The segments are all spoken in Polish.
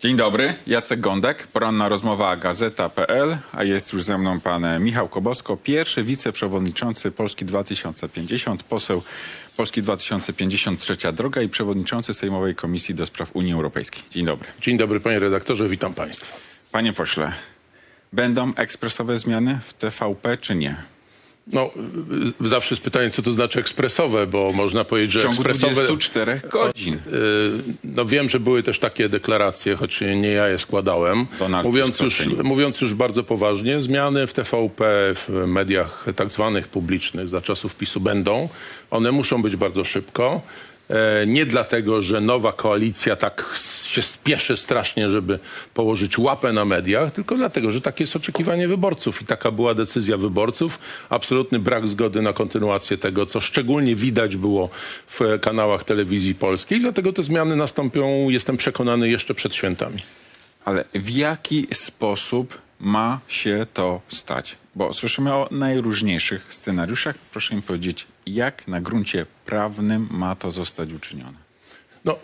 Dzień dobry, Jacek Gądek, poranna rozmowa Gazeta.pl, a jest już ze mną pan Michał Kobosko, pierwszy wiceprzewodniczący Polski 2050, poseł Polski 2050 Trzecia Droga i przewodniczący Sejmowej Komisji do Spraw Unii Europejskiej. Dzień dobry. Dzień dobry panie redaktorze, witam państwa. Panie pośle, będą ekspresowe zmiany w TVP czy nie? No, zawsze jest pytanie, co to znaczy ekspresowe, bo można powiedzieć, W że ciągu ekspresowe... 24 godzin. Y, No wiem, że były też takie deklaracje, choć nie ja je składałem. Donald Mówiąc już, mówiąc już bardzo poważnie, zmiany w TVP, w mediach tak zwanych publicznych za czasów PiSu będą. One muszą być bardzo szybko. E, Nie dlatego, że nowa koalicja tak się spieszy strasznie, żeby położyć łapę na mediach, tylko dlatego, że takie jest oczekiwanie wyborców i taka była decyzja wyborców. Absolutny brak zgody na kontynuację tego, co szczególnie widać było w kanałach telewizji polskiej. Dlatego te zmiany nastąpią, jestem przekonany, jeszcze przed świętami. Ale w jaki sposób ma się to stać? Bo słyszymy o najróżniejszych scenariuszach. Proszę mi powiedzieć, jak na gruncie prawnym ma to zostać uczynione? No,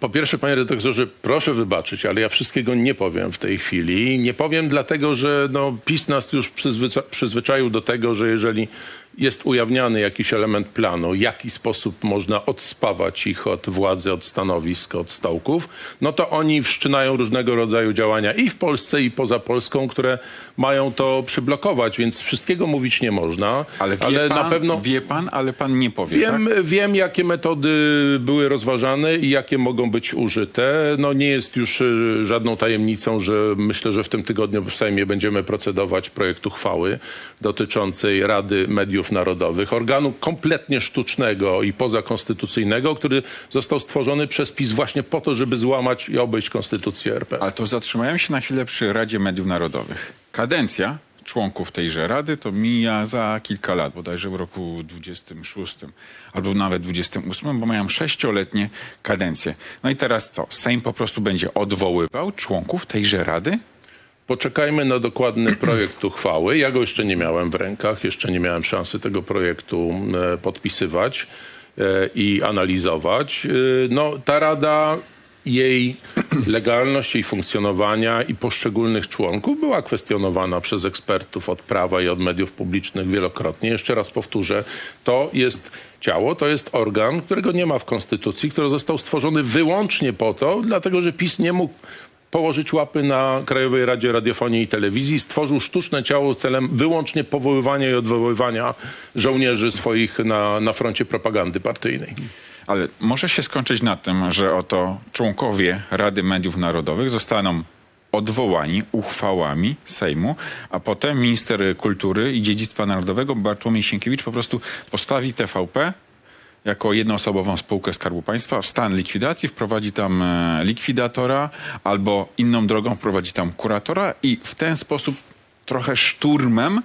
po pierwsze, panie redaktorze, proszę wybaczyć, ale ja wszystkiego nie powiem w tej chwili. Nie powiem dlatego, że no, PiS nas już przyzwycza- przyzwyczaił do tego, że jeżeli jest ujawniany jakiś element planu, w jaki sposób można odspawać ich od władzy, od stanowisk, od stołków, no to oni wszczynają różnego rodzaju działania i w Polsce, i poza Polską, które mają to przyblokować, więc wszystkiego mówić nie można. Ale wie, pan, na pewno... wie pan, ale pan nie powie, Wiem, tak? wiem, jakie metody były rozważane i jakie mogą być użyte. No nie jest już y, żadną tajemnicą, że myślę, że w tym tygodniu w Sejmie będziemy procedować projekt uchwały dotyczącej Rady Mediów Narodowych, organu kompletnie sztucznego i pozakonstytucyjnego, który został stworzony przez PiS właśnie po to, żeby złamać i obejść konstytucję RP. Ale to zatrzymajmy się na chwilę przy Radzie Mediów Narodowych. Kadencja członków tejże Rady to mija za kilka lat, bodajże w roku 26 albo nawet 28, bo mają sześcioletnie kadencje. No i teraz co? Sejm po prostu będzie odwoływał członków tejże Rady? Poczekajmy na dokładny projekt uchwały. Ja go jeszcze nie miałem w rękach, jeszcze nie miałem szansy tego projektu e, podpisywać e, i analizować. E, no, ta rada, jej legalność, jej funkcjonowania i poszczególnych członków była kwestionowana przez ekspertów od prawa i od mediów publicznych wielokrotnie. Jeszcze raz powtórzę, to jest ciało, to jest organ, którego nie ma w Konstytucji, który został stworzony wyłącznie po to, dlatego że PiS nie mógł położyć łapy na Krajowej Radzie Radiofonii i Telewizji. Stworzył sztuczne ciało celem wyłącznie powoływania i odwoływania żołnierzy swoich na, na froncie propagandy partyjnej. Ale może się skończyć na tym, że oto członkowie Rady Mediów Narodowych zostaną odwołani uchwałami Sejmu, a potem minister kultury i dziedzictwa narodowego Bartłomiej Sienkiewicz po prostu postawi TVP jako jednoosobową spółkę Skarbu Państwa w stan likwidacji, wprowadzi tam e, likwidatora albo inną drogą wprowadzi tam kuratora i w ten sposób trochę szturmem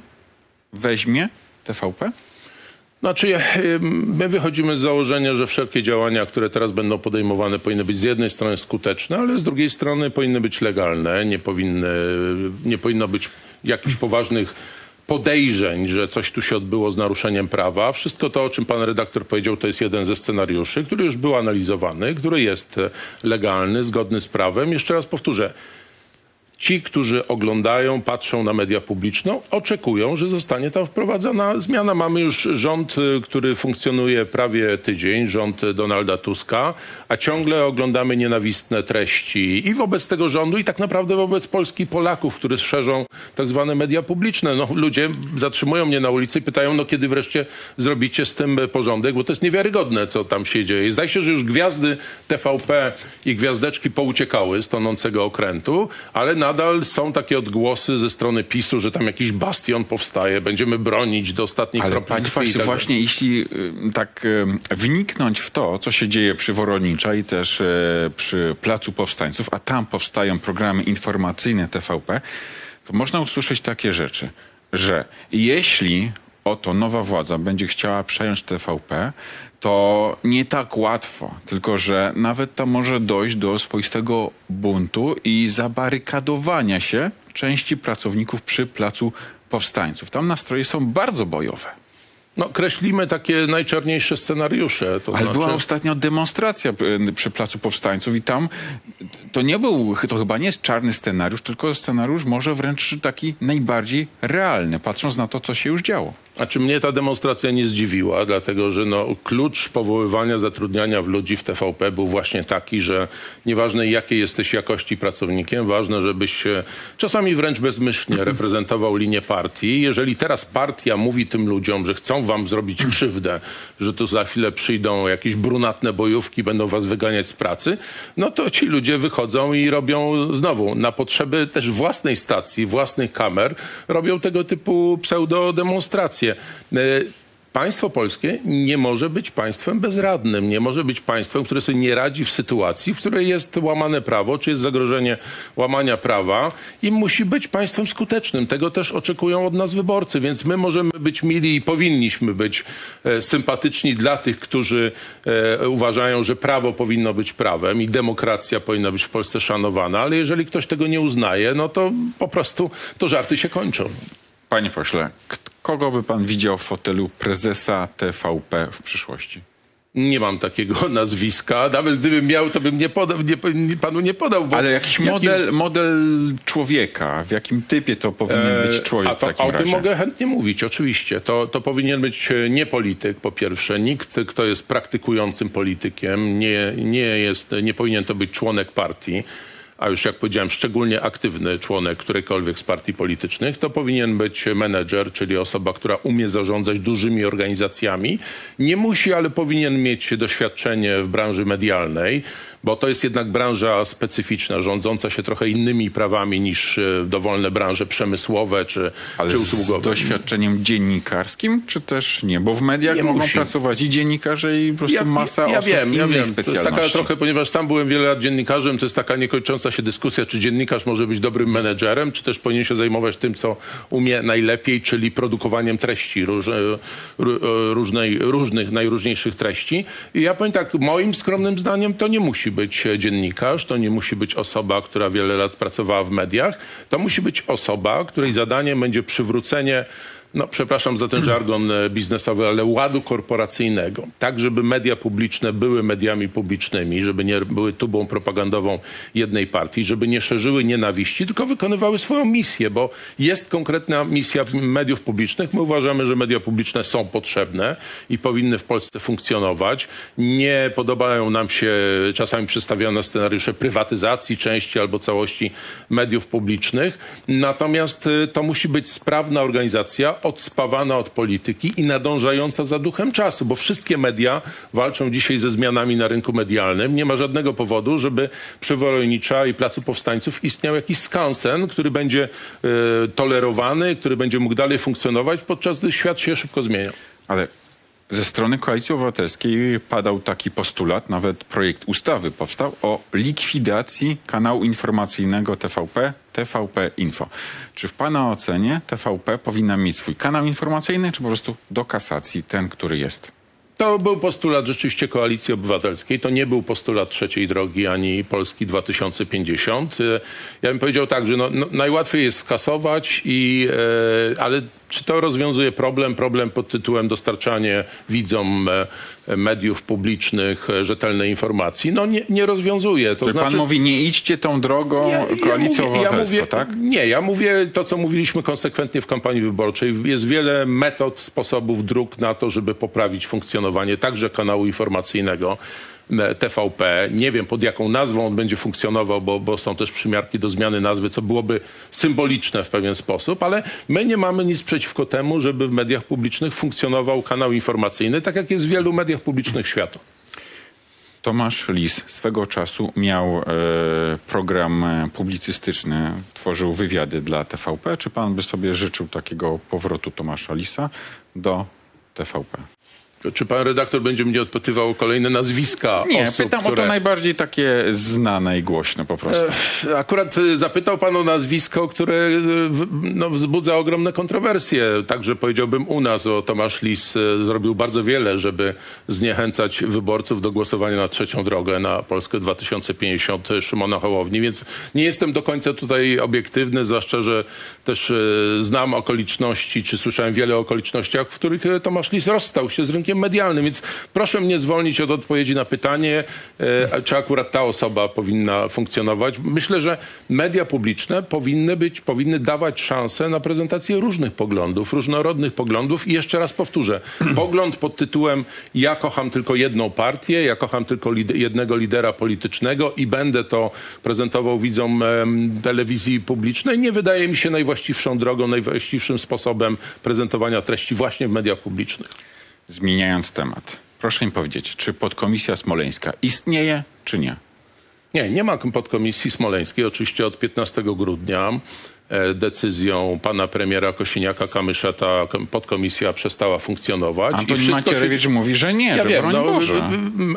weźmie TVP? Znaczy, my wychodzimy z założenia, że wszelkie działania, które teraz będą podejmowane, powinny być z jednej strony skuteczne, ale z drugiej strony powinny być legalne. Nie, powinny, nie powinno być jakichś poważnych podejrzeń, że coś tu się odbyło z naruszeniem prawa. Wszystko to, o czym pan redaktor powiedział, to jest jeden ze scenariuszy, który już był analizowany, który jest e, legalny, zgodny z prawem. Jeszcze raz powtórzę. Ci, którzy oglądają, patrzą na media publiczne, oczekują, że zostanie tam wprowadzona zmiana. Mamy już rząd, y, który funkcjonuje prawie tydzień, rząd Donalda Tuska, a ciągle oglądamy nienawistne treści i wobec tego rządu, i tak naprawdę wobec Polski Polaków, którzy szerzą tak zwane media publiczne. No, ludzie zatrzymują mnie na ulicy i pytają, no kiedy wreszcie zrobicie z tym porządek, bo to jest niewiarygodne, co tam się dzieje. Zdaje się, że już gwiazdy TVP i gwiazdeczki pouciekały z tonącego okrętu, ale nadal są takie odgłosy ze strony PiSu, że tam jakiś bastion powstaje, będziemy bronić do ostatniej Ale kropli panie tak właśnie jeśli y, tak y, wniknąć w to, co się dzieje przy Woronicza i też y, przy Placu Powstańców, a tam powstają programy informacyjne TVP, to można usłyszeć takie rzeczy, że jeśli oto nowa władza będzie chciała przejąć TVP, to nie tak łatwo, tylko że nawet tam może dojść do swoistego buntu i zabarykadowania się części pracowników przy Placu Powstańców. Tam nastroje są bardzo bojowe. No, kreślimy takie najczarniejsze scenariusze. To Ale znaczy... była ostatnio demonstracja przy Placu Powstańców i tam to nie był, to chyba nie jest czarny scenariusz, tylko scenariusz może wręcz taki najbardziej realny, patrząc na to, co się już działo. Znaczy mnie ta demonstracja nie zdziwiła, dlatego że no, klucz powoływania zatrudniania w ludzi w TVP był właśnie taki, że nieważne jakiej jesteś jakości pracownikiem, ważne, żebyś czasami wręcz bezmyślnie reprezentował linię partii. Jeżeli teraz partia mówi tym ludziom, że chcą wam zrobić krzywdę, że tu za chwilę przyjdą jakieś brunatne bojówki, będą was wyganiać z pracy, no to ci ludzie wychodzą i robią znowu na potrzeby też własnej stacji, własnych kamer, robią tego typu pseudodemonstracje. E, Państwo polskie nie może być państwem bezradnym, nie może być państwem, które sobie nie radzi w sytuacji, w której jest łamane prawo, czy jest zagrożenie łamania prawa i musi być państwem skutecznym. Tego też oczekują od nas wyborcy, więc my możemy być mili i powinniśmy być e, sympatyczni dla tych, którzy e, uważają, że prawo powinno być prawem i demokracja powinna być w Polsce szanowana, ale jeżeli ktoś tego nie uznaje, no to po prostu to żarty się kończą. Panie pośle, kogo by pan widział w fotelu prezesa TVP w przyszłości? Nie mam takiego nazwiska. Nawet gdybym miał, to bym nie podał, nie, panu nie podał. Ale jakiś jakim- model, model człowieka, w jakim typie to powinien być człowiek A to, w takim o tym razie? mogę chętnie mówić, oczywiście. To, to powinien być e, nie polityk, po pierwsze. Nikt, kto jest praktykującym politykiem, nie, nie, jest, nie powinien to być członek partii, a już jak powiedziałem, szczególnie aktywny członek którejkolwiek z partii politycznych. To powinien być menedżer, czyli osoba, która umie zarządzać dużymi organizacjami. Nie musi, ale powinien mieć doświadczenie w branży medialnej, bo to jest jednak branża specyficzna, rządząca się trochę innymi prawami niż e, dowolne branże przemysłowe czy, Ale czy z usługowe. doświadczeniem dziennikarskim, czy też nie? Bo w mediach Nie mogą musi. pracować i dziennikarze, i po prostu masa ja, ja osób wiem, ja wiem. To jest taka trochę, ponieważ sam byłem wiele lat dziennikarzem, to jest taka niekończąca się dyskusja, czy dziennikarz może być dobrym menedżerem, czy też powinien się zajmować tym, co umie najlepiej, czyli produkowaniem treści, róż, ró- e, różnej, różnych, najróżniejszych treści. I ja powiem tak, moim skromnym zdaniem to nie musi być e, dziennikarz, to nie musi być osoba, która wiele lat pracowała w mediach, to musi być osoba, której zadaniem będzie przywrócenie no, przepraszam za ten żargon e, biznesowy, ale ładu korporacyjnego. Tak, żeby media publiczne były mediami publicznymi, żeby nie były tubą propagandową jednej partii, żeby nie szerzyły nienawiści, tylko wykonywały swoją misję, bo jest konkretna misja mediów publicznych. My uważamy, że media publiczne są potrzebne i powinny w Polsce funkcjonować. Nie podobają nam się czasami przedstawiane scenariusze prywatyzacji części albo całości mediów publicznych. Natomiast y, to musi być sprawna organizacja, odspawana od polityki i nadążająca za duchem czasu, bo wszystkie media walczą dzisiaj ze zmianami na rynku medialnym. Nie ma żadnego powodu, żeby przy Woronicza i Placu Powstańców istniał jakiś skansen, który będzie y, tolerowany, który będzie mógł dalej funkcjonować, podczas gdy świat się szybko zmienia. Ale ze strony Koalicji Obywatelskiej padał taki postulat, nawet projekt ustawy powstał o likwidacji kanału informacyjnego TVP, TVP Info. Czy w Pana ocenie TVP powinna mieć swój kanał informacyjny, czy po prostu do kasacji ten, który jest? To był postulat rzeczywiście Koalicji Obywatelskiej. To nie był postulat trzeciej drogi ani Polski 2050. E, Ja bym powiedział tak, że no, no, najłatwiej jest skasować, i, e, ale czy to rozwiązuje problem? Problem pod tytułem dostarczanie widzom e, mediów publicznych e, rzetelnej informacji? No nie, nie rozwiązuje. To Czy znaczy, Pan mówi, nie idźcie tą drogą Koalicji mówię, ja Obywatelskiej, mówię, tak? Nie, ja mówię to, co mówiliśmy konsekwentnie w kampanii wyborczej. Jest wiele metod, sposobów, dróg na to, żeby poprawić funkcjonowanie także kanału informacyjnego TVP. Nie wiem, pod jaką nazwą on będzie funkcjonował, bo, bo są też przymiarki do zmiany nazwy, co byłoby symboliczne w pewien sposób, ale my nie mamy nic przeciwko temu, żeby w mediach publicznych funkcjonował kanał informacyjny, tak jak jest w wielu mediach publicznych świata. Tomasz Lis swego czasu miał e, program e, publicystyczny, tworzył wywiady dla TVP. Czy pan by sobie życzył takiego powrotu Tomasza Lisa do TVP? Czy pan redaktor będzie mnie odpytywał o kolejne nazwiska Nie, osób, pytam które... o to najbardziej takie znane i głośne po prostu. Akurat y, zapytał pan o nazwisko, które w- no, wzbudza ogromne kontrowersje. Także powiedziałbym u nas, o Tomasz Lis zrobił bardzo wiele, żeby zniechęcać wyborców do głosowania na trzecią drogę na Polskę 2050 Szymona Hołowni, więc nie jestem do końca tutaj obiektywny, zwłaszcza, że też znam okoliczności, czy słyszałem wiele o okolicznościach, w których Tomasz Lis rozstał się z rynkiem medialnym, więc proszę mnie zwolnić od odpowiedzi na pytanie, e, czy akurat ta osoba powinna funkcjonować. Myślę, że media publiczne powinny być, powinny dawać szansę na prezentację różnych poglądów, różnorodnych poglądów i jeszcze raz powtórzę, pogląd pod tytułem ja kocham tylko jedną partię, ja kocham tylko jednego lidera politycznego i będę to prezentował widzom telewizji publicznej, nie wydaje mi się najwłaściwszą drogą, najwłaściwszym sposobem prezentowania treści właśnie w mediach publicznych. Zmieniając temat, proszę mi powiedzieć, czy podkomisja smoleńska istnieje, czy nie? Nie, nie ma podkomisji smoleńskiej. Oczywiście od 15 grudnia decyzją pana premiera Kosiniaka-Kamysza ta kom- podkomisja przestała funkcjonować. Antoni wszystko się- Macierewicz mówi, że nie, ja że wiem, broń no, Boże.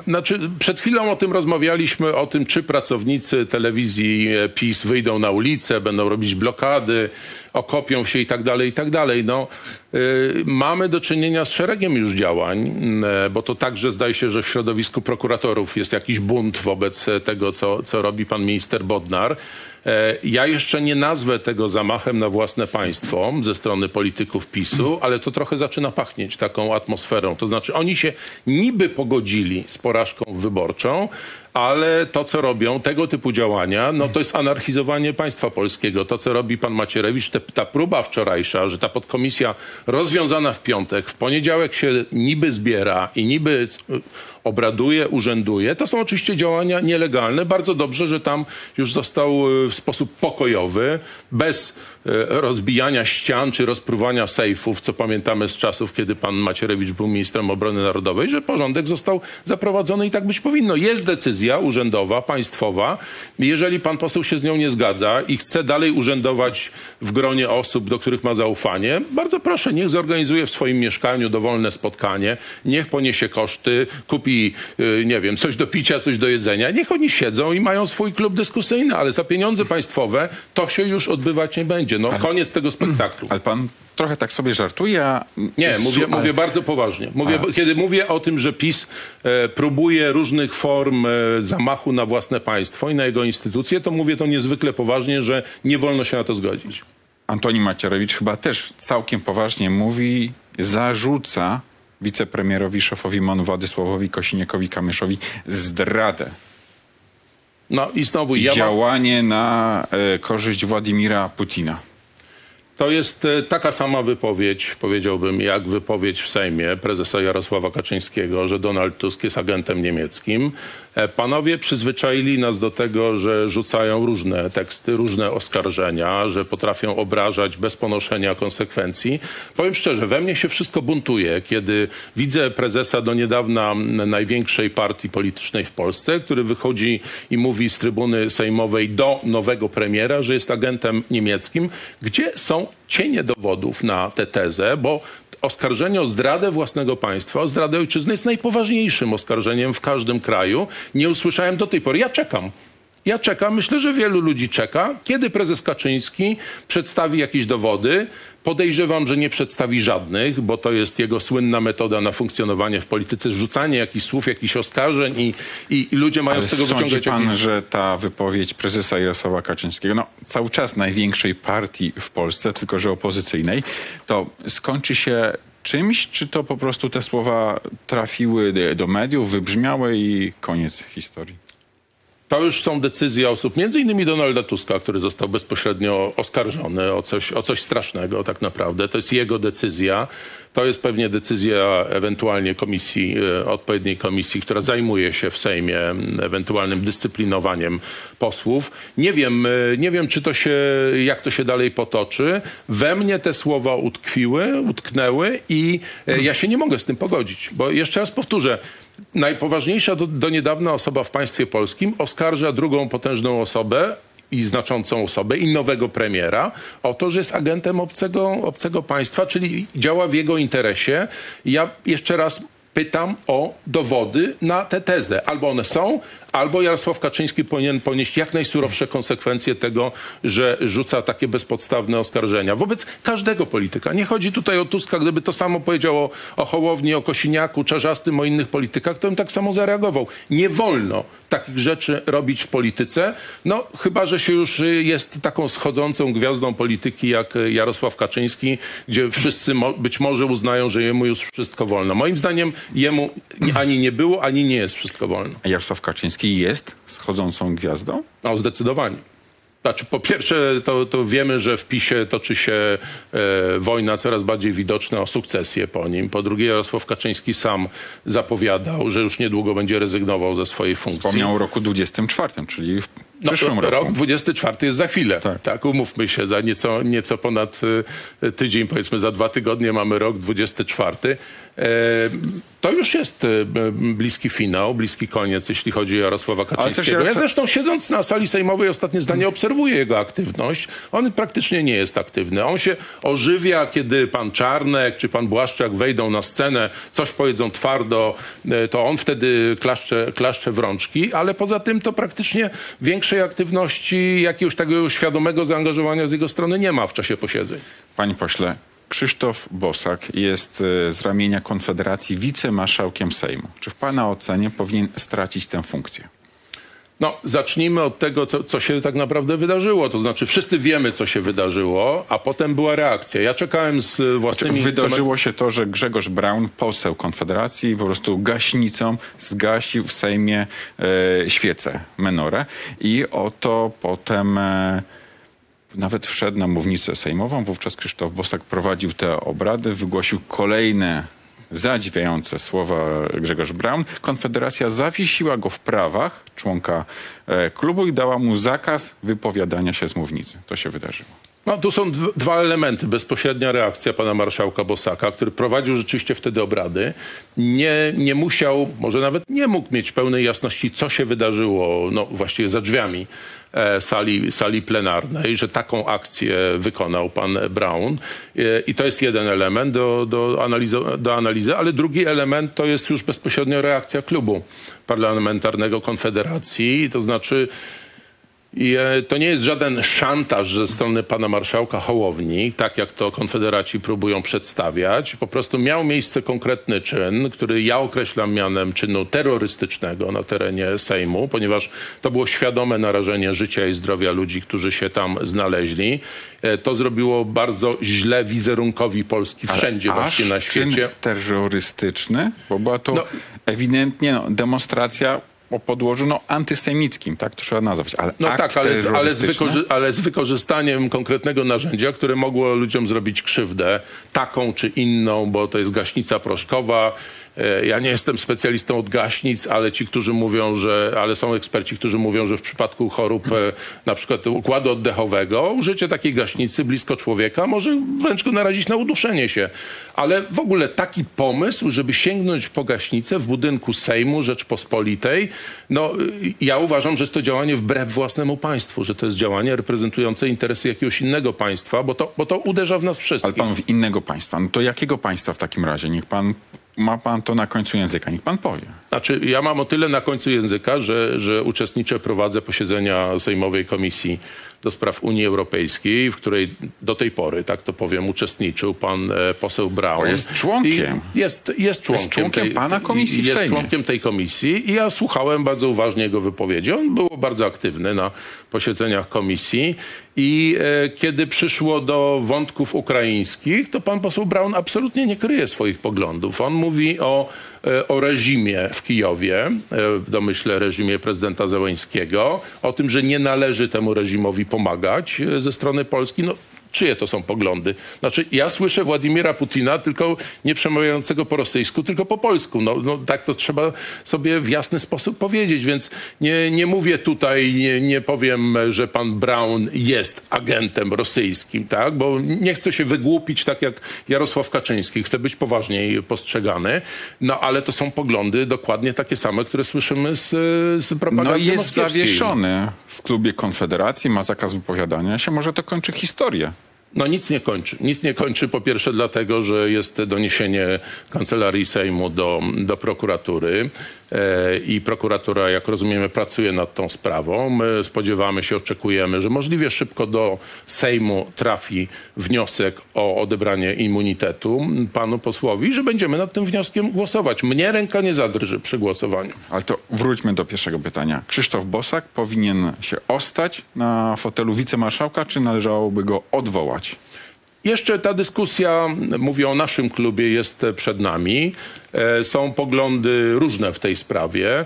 znaczy, przed chwilą o tym rozmawialiśmy, o tym, czy pracownicy telewizji e, PiS wyjdą na ulicę, będą robić blokady, okopią się i tak dalej, i tak dalej. No, y, mamy do czynienia z szeregiem już działań, y, bo to także zdaje się, że w środowisku prokuratorów jest jakiś bunt wobec e, tego, co, co robi pan minister Bodnar. E, Ja jeszcze nie nazwę tego zamachem na własne państwo ze strony polityków PiSu, ale to trochę zaczyna pachnieć taką atmosferą. To znaczy oni się niby pogodzili z porażką wyborczą, ale to, co robią, tego typu działania, no to jest anarchizowanie państwa polskiego. To, co robi pan Macierewicz, te, ta próba wczorajsza, że ta podkomisja rozwiązana w piątek, w poniedziałek się niby zbiera i niby y, obraduje, urzęduje, to są oczywiście działania nielegalne. Bardzo dobrze, że tam już został y, w sposób pokojowy, bez y, rozbijania ścian czy rozpruwania sejfów, co pamiętamy z czasów, kiedy pan Macierewicz był ministrem obrony narodowej, że porządek został zaprowadzony i tak być powinno. Jest decyzja urzędowa, państwowa. Jeżeli pan poseł się z nią nie zgadza i chce dalej urzędować w gronie osób, do których ma zaufanie, bardzo proszę, niech zorganizuje w swoim mieszkaniu dowolne spotkanie, niech poniesie koszty, kupi, y, nie wiem, coś do picia, coś do jedzenia. Niech oni siedzą i mają swój klub dyskusyjny, ale za pieniądze państwowe to się już odbywać nie będzie. No, koniec tego spektaklu. Ale pan trochę tak sobie żartuje, a... Nie, mówię, ale- mówię bardzo poważnie. Mówię, bo kiedy mówię o tym, że PiS e, próbuje różnych form e, zamachu na własne państwo i na jego instytucje, to mówię to niezwykle poważnie, że nie wolno się na to zgodzić. Antoni Macierewicz chyba też całkiem poważnie mówi, zarzuca wicepremierowi, szefowi MON Władysławowi Kosiniakowi-Kamyszowi zdradę. No i znowu ja mam, działanie na e, korzyść Władimira Putina. To jest e, taka sama wypowiedź, powiedziałbym, jak wypowiedź w Sejmie prezesa Jarosława Kaczyńskiego, że Donald Tusk jest agentem niemieckim. E, Panowie przyzwyczaili nas do tego, że rzucają różne teksty, różne oskarżenia, że potrafią obrażać bez ponoszenia konsekwencji. Powiem szczerze, we mnie się wszystko buntuje, kiedy widzę prezesa do niedawna największej partii politycznej w Polsce, który wychodzi i mówi z trybuny sejmowej do nowego premiera, że jest agentem niemieckim. Gdzie są cienie dowodów na tę tezę, bo oskarżenie o zdradę własnego państwa, o zdradę ojczyzny jest najpoważniejszym oskarżeniem w każdym kraju. Nie usłyszałem do tej pory. Ja czekam. Ja czekam, myślę, że wielu ludzi czeka, kiedy prezes Kaczyński przedstawi jakieś dowody. Podejrzewam, że nie przedstawi żadnych, bo to jest jego słynna metoda na funkcjonowanie w polityce, rzucanie jakichś słów, jakichś oskarżeń i, i, i ludzie mają z tego wyciągać pan, jakieś... że ta wypowiedź prezesa Jarosława Kaczyńskiego, no cały czas największej partii w Polsce, tylko że opozycyjnej, to skończy się czymś, czy to po prostu te słowa trafiły do mediów, wybrzmiały i koniec historii? To już są decyzje osób, między innymi Donalda Tuska, który został bezpośrednio oskarżony o coś, o coś strasznego tak naprawdę. To jest jego decyzja. To jest pewnie decyzja ewentualnie komisji, e, odpowiedniej komisji, która zajmuje się w Sejmie ewentualnym dyscyplinowaniem posłów. Nie wiem, e, nie wiem czy to się, jak to się dalej potoczy. We mnie te słowa utkwiły, utknęły i e, ja się nie mogę z tym pogodzić. Bo jeszcze raz powtórzę, najpoważniejsza do, do niedawna osoba w państwie polskim oskarża drugą potężną osobę i znaczącą osobę i nowego premiera o to, że jest agentem obcego, obcego państwa, czyli działa w jego interesie. Ja jeszcze raz Pytam o dowody na tę tezę. Albo one są, albo Jarosław Kaczyński powinien ponieść jak najsurowsze konsekwencje tego, że rzuca takie bezpodstawne oskarżenia. Wobec każdego polityka. Nie chodzi tutaj o Tuska. Gdyby to samo powiedział o, o Hołowni, o Kosiniaku, Czarzastym, o innych politykach, to bym tak samo zareagował. Nie wolno takich rzeczy robić w polityce. No, chyba, że się już y, jest taką schodzącą gwiazdą polityki jak y, Jarosław Kaczyński, gdzie wszyscy mo- być może uznają, że jemu już wszystko wolno. Moim zdaniem jemu ani nie było, ani nie jest wszystko wolno. Jarosław Kaczyński jest schodzącą gwiazdą? No, zdecydowanie. Znaczy, po pierwsze, to, to wiemy, że w PiSie toczy się e, wojna coraz bardziej widoczna o sukcesję po nim. Po drugie, Jarosław Kaczyński sam zapowiadał, że już niedługo będzie rezygnował ze swojej funkcji. Wspomniał o roku 24, czyli w przyszłym no, roku. Rok 24 jest za chwilę. Tak. Tak. umówmy się, za nieco, nieco ponad y, tydzień, powiedzmy za dwa tygodnie mamy rok 24. E, to już jest b- bliski finał, bliski koniec, jeśli chodzi o Jarosława Kaczyńskiego. Ja zresztą siedząc na sali sejmowej ostatnie zdanie obserwuję jego aktywność. On praktycznie nie jest aktywny. On się ożywia, kiedy pan Czarnek czy pan Błaszczak wejdą na scenę, coś powiedzą twardo, e, to on wtedy klaszcze, klaszcze w rączki, ale poza tym to praktycznie większej aktywności, jakiegoś takiego świadomego zaangażowania z jego strony nie ma w czasie posiedzeń. Panie pośle, Krzysztof Bosak jest e, z ramienia Konfederacji wicemarszałkiem Sejmu. Czy w pana ocenie powinien stracić tę funkcję? No, zacznijmy od tego, co, co się tak naprawdę wydarzyło. To znaczy, wszyscy wiemy, co się wydarzyło, a potem była reakcja. Ja czekałem z własnymi... Wydarzyło się to, że Grzegorz Braun, poseł Konfederacji, po prostu gaśnicą zgasił w Sejmie e, świecę, menorę i oto potem e, nawet wszedł na mównicę sejmową. Wówczas Krzysztof Bosak prowadził te obrady, wygłosił kolejne zadziwiające słowa Grzegorz Braun. Konfederacja zawiesiła go w prawach członka e, klubu i dała mu zakaz wypowiadania się z mównicy. To się wydarzyło. No, tu są dw- dwa elementy. Bezpośrednia reakcja pana marszałka Bosaka, który prowadził rzeczywiście wtedy obrady. Nie, nie musiał, może nawet nie mógł mieć pełnej jasności, co się wydarzyło no, właściwie za drzwiami e, sali, sali plenarnej, że taką akcję wykonał pan Brown. E, I to jest jeden element do, do, analizy, do analizy, ale drugi element to jest już bezpośrednio reakcja klubu parlamentarnego Konfederacji, to znaczy i e, to nie jest żaden szantaż ze strony pana marszałka Hołowni, tak jak to konfederaci próbują przedstawiać. Po prostu miał miejsce konkretny czyn, który ja określam mianem czynu terrorystycznego na terenie Sejmu, ponieważ to było świadome narażenie życia i zdrowia ludzi, którzy się tam znaleźli. E, To zrobiło bardzo źle wizerunkowi Polski wszędzie właściwie na Aż czyn świecie. terrorystyczny, bo była to No. ewidentnie no, demonstracja o podłożu no, antysemickim, tak to trzeba nazwać. Ale No tak, ale, z- ale, z ale z wykorzystaniem konkretnego narzędzia, które mogło ludziom zrobić krzywdę, taką czy inną, bo to jest gaśnica proszkowa. E, Ja nie jestem specjalistą od gaśnic, ale ci, którzy mówią, że, ale są eksperci, którzy mówią, że w przypadku chorób e, na przykład układu oddechowego, użycie takiej gaśnicy blisko człowieka może wręcz go narazić na uduszenie się. Ale w ogóle taki pomysł, żeby sięgnąć po gaśnicę w budynku Sejmu Rzeczpospolitej, no y, ja uważam, że jest to działanie wbrew własnemu państwu, że to jest działanie reprezentujące interesy jakiegoś innego państwa, bo to, bo to uderza w nas Ale wszystkich. pan mówi innego państwa. No to jakiego państwa w takim razie? Niech pan, ma pan to na końcu języka, niech pan powie. Znaczy, ja mam o tyle na końcu języka, że, że uczestniczę, prowadzę posiedzenia Sejmowej Komisji do Spraw Unii Europejskiej, w której do tej pory, tak to powiem, uczestniczył pan e, poseł. Bo jest członkiem. I Jest, jest członkiem, członkiem tej, pana komisji Jest Sejmie. członkiem tej komisji i ja słuchałem bardzo uważnie jego wypowiedzi. On był bardzo aktywny na posiedzeniach komisji i e, kiedy przyszło do wątków ukraińskich, to pan poseł Braun absolutnie nie kryje swoich poglądów. On mówi o, e, o reżimie w Kijowie, e, w domyśle reżimie prezydenta Zełęńskiego, o tym, że nie należy temu reżimowi pomagać e, ze strony Polski. No, Czyje to są poglądy? Znaczy, ja słyszę Władimira Putina, tylko nie przemawiającego po rosyjsku, tylko po polsku. No, no tak to trzeba sobie w jasny sposób powiedzieć, więc nie, nie mówię tutaj, nie, nie powiem, że pan Brown jest agentem rosyjskim, tak? Bo nie chcę się wygłupić tak jak Jarosław Kaczyński. Chcę być poważniej postrzegany. No, ale to są poglądy dokładnie takie same, które słyszymy z, z propagandy No i jest zawieszony w klubie Konfederacji, ma zakaz wypowiadania się. Może to kończy historię No nic nie kończy. Nic nie kończy po pierwsze dlatego, że jest doniesienie Kancelarii Sejmu do, do prokuratury i prokuratura, jak rozumiemy, pracuje nad tą sprawą. My spodziewamy się, oczekujemy, że możliwie szybko do Sejmu trafi wniosek o odebranie immunitetu panu posłowi że będziemy nad tym wnioskiem głosować. Mnie ręka nie zadrży przy głosowaniu. Ale to wróćmy do pierwszego pytania. Krzysztof Bosak powinien się ostać na fotelu wicemarszałka, czy należałoby go odwołać? Jeszcze ta dyskusja, mówię o naszym klubie, jest przed nami. E, Są poglądy różne w tej sprawie. E,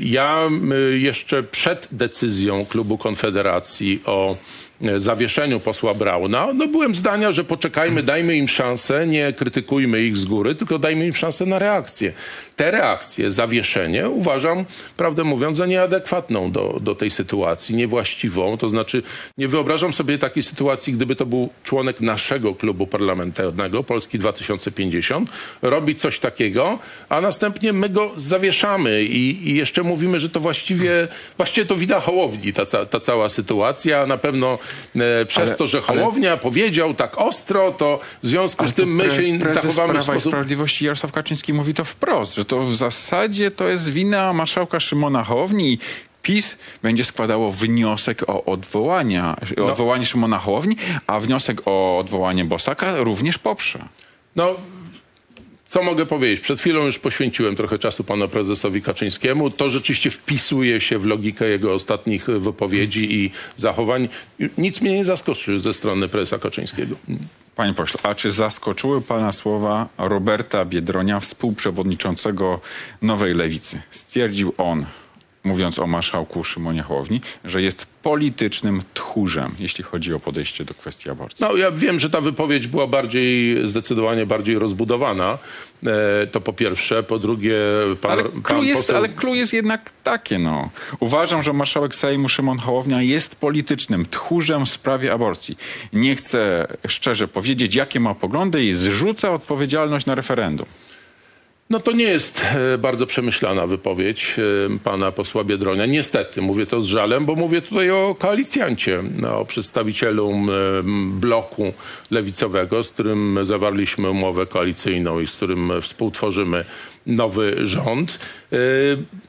Ja jeszcze przed decyzją klubu Konfederacji o zawieszeniu posła Brauna, no byłem zdania, że poczekajmy, dajmy im szansę, nie krytykujmy ich z góry, tylko dajmy im szansę na reakcję. Te reakcje, zawieszenie uważam, prawdę mówiąc, za nieadekwatną do, do tej sytuacji, niewłaściwą. To znaczy nie wyobrażam sobie takiej sytuacji, gdyby to był członek naszego klubu parlamentarnego, Polski 2050, robi coś takiego, a następnie my go zawieszamy i, i jeszcze mówimy, że to właściwie, właściwie to wina Hołowni, ta, ta cała sytuacja. Na pewno e, przez Ale- to, że ale- Hołownia powiedział tak ostro, to w związku z tym my się zachowamy w Prawa i sposób... Sprawiedliwości Jarosław Kaczyński mówi to wprost, że to w zasadzie to jest wina marszałka Szymona Hołowni i PiS będzie składało wniosek o odwołania, No. odwołanie Szymona Hołowni, a wniosek o odwołanie Bosaka również poprze. No, co mogę powiedzieć? Przed chwilą już poświęciłem trochę czasu panu prezesowi Kaczyńskiemu. To rzeczywiście wpisuje się w logikę jego ostatnich wypowiedzi i zachowań. Nic mnie nie zaskoczy ze strony prezesa Kaczyńskiego. Panie pośle, a czy zaskoczyły pana słowa Roberta Biedronia, współprzewodniczącego Nowej Lewicy? Stwierdził on, mówiąc o marszałku Szymonie Hołowni, że jest politycznym tchórzem, jeśli chodzi o podejście do kwestii aborcji. No, ja wiem, że ta wypowiedź była bardziej, zdecydowanie bardziej rozbudowana. E, to po pierwsze. Po drugie, pan, Ale clue, jest, poseł... ale clue jest jednak takie, no. Uważam, że marszałek Sejmu Szymon Hołownia jest politycznym tchórzem w sprawie aborcji. Nie chcę szczerze powiedzieć, jakie ma poglądy i zrzuca odpowiedzialność na referendum. No to nie jest e, bardzo przemyślana wypowiedź e, pana posła Biedronia. Niestety, mówię to z żalem, bo mówię tutaj o koalicjancie, no, o przedstawicielu bloku lewicowego, z którym zawarliśmy umowę koalicyjną i z którym współtworzymy nowy rząd. E,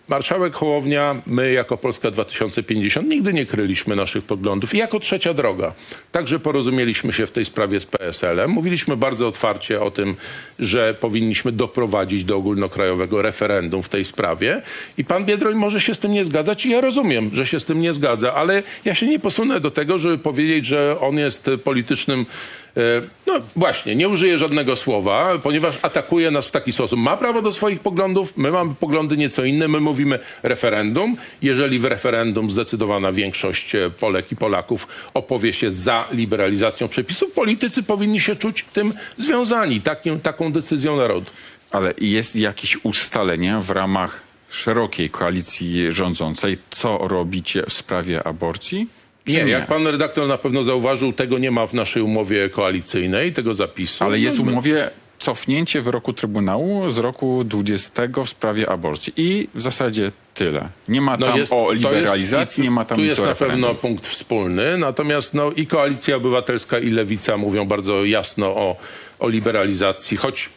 Marszałek Hołownia, my jako Polska 2050 nigdy nie kryliśmy naszych poglądów i jako trzecia droga. Także porozumieliśmy się w tej sprawie z PSL-em. Mówiliśmy bardzo otwarcie o tym, że powinniśmy doprowadzić do ogólnokrajowego referendum w tej sprawie i pan Biedroń może się z tym nie zgadzać i ja rozumiem, że się z tym nie zgadza, ale ja się nie posunę do tego, żeby powiedzieć, że on jest politycznym no właśnie, nie użyję żadnego słowa, ponieważ atakuje nas w taki sposób. Ma prawo do swoich poglądów, my mamy poglądy nieco inne, my mówimy referendum. Jeżeli w referendum zdecydowana większość e, Polek i Polaków opowie się za liberalizacją przepisów, politycy powinni się czuć tym związani, takim, taką decyzją narodu. Ale jest jakieś ustalenie w ramach szerokiej koalicji rządzącej, co robicie w sprawie aborcji? Czy Nie, jak pan redaktor na pewno zauważył, tego nie ma w naszej umowie koalicyjnej, tego zapisu. Ale jest w No, umowie cofnięcie wyroku Trybunału z roku 20 w sprawie aborcji. I w zasadzie tyle. Nie ma tam o to liberalizacji, i nie ma tam Tu jest o na pewno punkt wspólny, natomiast no, i Koalicja Obywatelska, i Lewica mówią bardzo jasno o, o liberalizacji, choć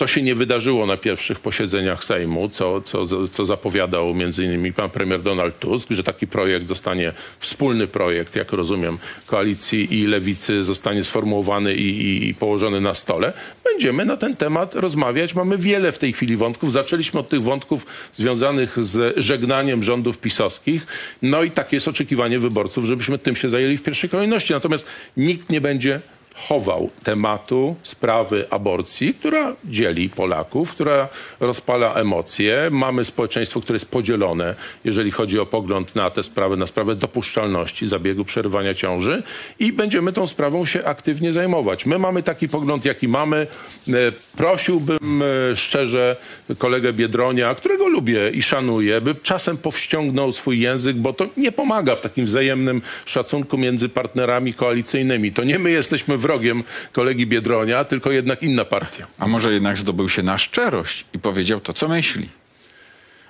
to się nie wydarzyło na pierwszych posiedzeniach Sejmu, co, co, co zapowiadał między innymi pan premier Donald Tusk, że taki projekt zostanie, wspólny projekt, jak rozumiem, Koalicji i Lewicy zostanie sformułowany i, i, i położony na stole. Będziemy na ten temat rozmawiać. Mamy wiele w tej chwili wątków. Zaczęliśmy od tych wątków związanych z żegnaniem rządów pisowskich. No i takie jest oczekiwanie wyborców, żebyśmy tym się zajęli w pierwszej kolejności. Natomiast nikt nie będzie chował tematu sprawy aborcji, która dzieli Polaków, która rozpala emocje. Mamy społeczeństwo, które jest podzielone, jeżeli chodzi o pogląd na tę sprawę, na sprawę dopuszczalności zabiegu przerywania ciąży i będziemy tą sprawą się aktywnie zajmować. My mamy taki pogląd, jaki mamy. E, Prosiłbym e, szczerze kolegę Biedronia, którego lubię i szanuję, by czasem powściągnął swój język, bo to nie pomaga w takim wzajemnym szacunku między partnerami koalicyjnymi. To nie my jesteśmy wrogiem kolegi Biedronia, tylko jednak inna partia. A może jednak zdobył się na szczerość i powiedział to, co myśli.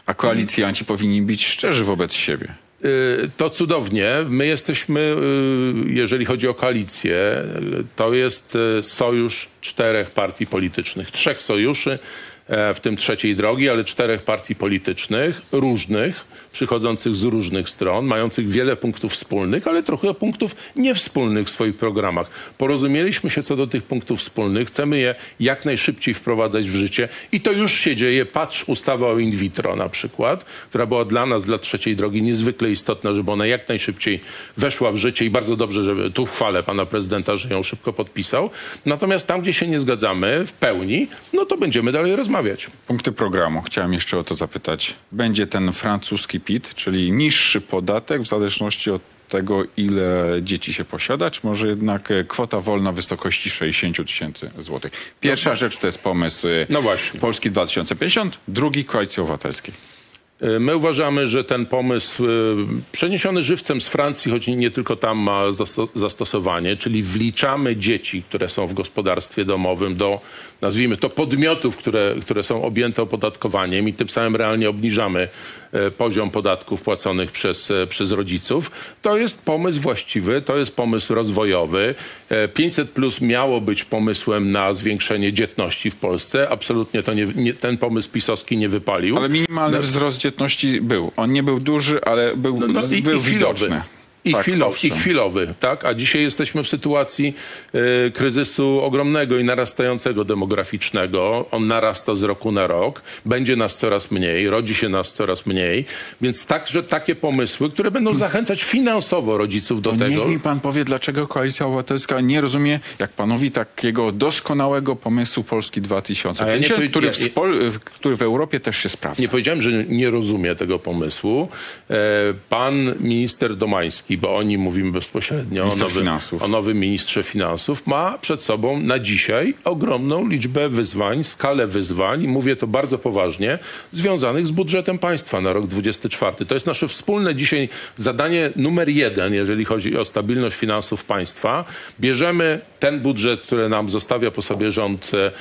A koalicjanci powinni być szczerzy wobec siebie. Y, To cudownie. My jesteśmy, y, jeżeli chodzi o koalicję, y, to jest sojusz czterech partii politycznych, trzech sojuszy, e, w tym trzeciej drogi, ale czterech partii politycznych, różnych, przychodzących z różnych stron, mających wiele punktów wspólnych, ale trochę punktów niewspólnych w swoich programach. Porozumieliśmy się co do tych punktów wspólnych, chcemy je jak najszybciej wprowadzać w życie i to już się dzieje. Patrz ustawa o in vitro na przykład, która była dla nas, dla trzeciej drogi niezwykle istotna, żeby ona jak najszybciej weszła w życie i bardzo dobrze, żeby tu chwalę pana prezydenta, że ją szybko podpisał. Natomiast tam, gdzie się nie zgadzamy w pełni, no to będziemy dalej rozmawiać. Punkty programu. Chciałem jeszcze o to zapytać. Będzie ten francuski PIT, czyli niższy podatek w zależności od tego, ile dzieci się posiada, czy może jednak e, kwota wolna w wysokości 60 tysięcy złotych. Pierwsza rzecz to jest pomysł e, No właśnie. Polski 2050, drugi Koalicji Obywatelskiej. Y, My uważamy, że ten pomysł przeniesiony żywcem z Francji, choć nie tylko tam ma zasto- zastosowanie, czyli wliczamy dzieci, które są w gospodarstwie domowym do, nazwijmy to, podmiotów, które, które są objęte opodatkowaniem i tym samym realnie obniżamy e, poziom podatków płaconych przez, e, przez rodziców. To jest pomysł właściwy, to jest pomysł rozwojowy. E, 500 plus miało być pomysłem na zwiększenie dzietności w Polsce. Absolutnie to nie, nie, ten pomysł pisowski nie wypalił. Ale minimalny wzrost dzietności był. On nie był duży, ale był, No, no i, był i chwilowy. I, Tak, chwilowy, I chwilowy, tak? A dzisiaj jesteśmy w sytuacji e, kryzysu ogromnego i narastającego demograficznego. On narasta z roku na rok. Będzie nas coraz mniej, rodzi się nas coraz mniej. Więc także takie pomysły, które będą zachęcać finansowo rodziców do To tego. Niech mi pan powie, dlaczego Koalicja Obywatelska nie rozumie, jak panowi, takiego doskonałego pomysłu Polski 2050, A ja nie który, ja- w, Pol- w- który w Europie też się sprawdza. Nie powiedziałem, że nie rozumie tego pomysłu. E, Pan minister Domański, bo o nim mówimy bezpośrednio, o nowym, finansów. o nowym ministrze finansów, ma przed sobą na dzisiaj ogromną liczbę wyzwań, skalę wyzwań, i mówię to bardzo poważnie, związanych z budżetem państwa na rok 24. To jest nasze wspólne dzisiaj zadanie numer jeden, jeżeli chodzi o stabilność finansów państwa. Bierzemy ten budżet, który nam zostawia po sobie rząd e,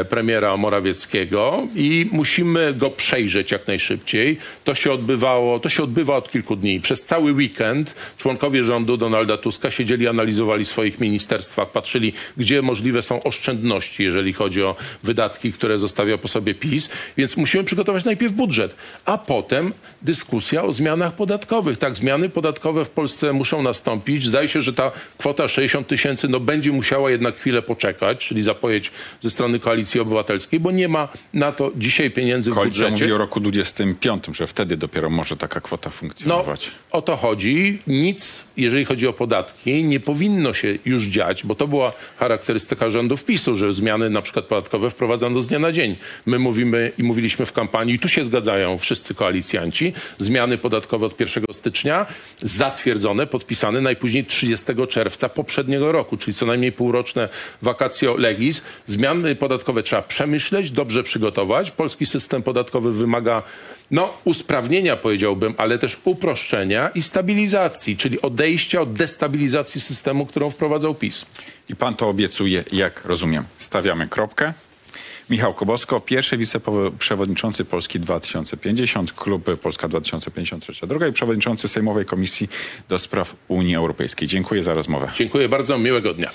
e, premiera Morawieckiego i musimy go przejrzeć jak najszybciej. To się odbywało, to się odbywa od kilku dni. Przez cały weekend członkowie rządu Donalda Tuska siedzieli, analizowali swoich ministerstwach, patrzyli, gdzie możliwe są oszczędności, jeżeli chodzi o wydatki, które zostawia po sobie PiS. Więc musimy przygotować najpierw budżet, a potem dyskusja o zmianach podatkowych. Tak, zmiany podatkowe w Polsce muszą nastąpić. Zdaje się, że ta kwota 60 tysięcy no, będzie musiała jednak chwilę poczekać, czyli zapowiedź ze strony Koalicji Obywatelskiej, bo nie ma na to dzisiaj pieniędzy w Koalicja budżecie. mówi o roku 25, że wtedy dopiero może taka kwota No, funkcjonować. o to chodzi. Nic, jeżeli chodzi o podatki, nie powinno się już dziać, bo to była charakterystyka rządów PiSu, że zmiany na przykład podatkowe wprowadzano z dnia na dzień. My mówimy i mówiliśmy w kampanii, i tu się zgadzają wszyscy koalicjanci, zmiany podatkowe od 1 stycznia zatwierdzone, podpisane najpóźniej 30 czerwca poprzedniego roku, czyli co najmniej półroczne vacatio legis. Zmiany podatkowe trzeba przemyśleć, dobrze przygotować. Polski system podatkowy wymaga no, usprawnienia, powiedziałbym, ale też uproszczenia i stabilizacji, czyli odejścia od destabilizacji systemu, którą wprowadzał PiS. I pan to obiecuje, jak rozumiem. Stawiamy kropkę. Michał Kobosko, pierwszy wiceprzewodniczący Polski 2050, klub Polska 2053 Droga i przewodniczący Sejmowej Komisji do Spraw Unii Europejskiej. Dziękuję za rozmowę. Dziękuję bardzo, miłego dnia.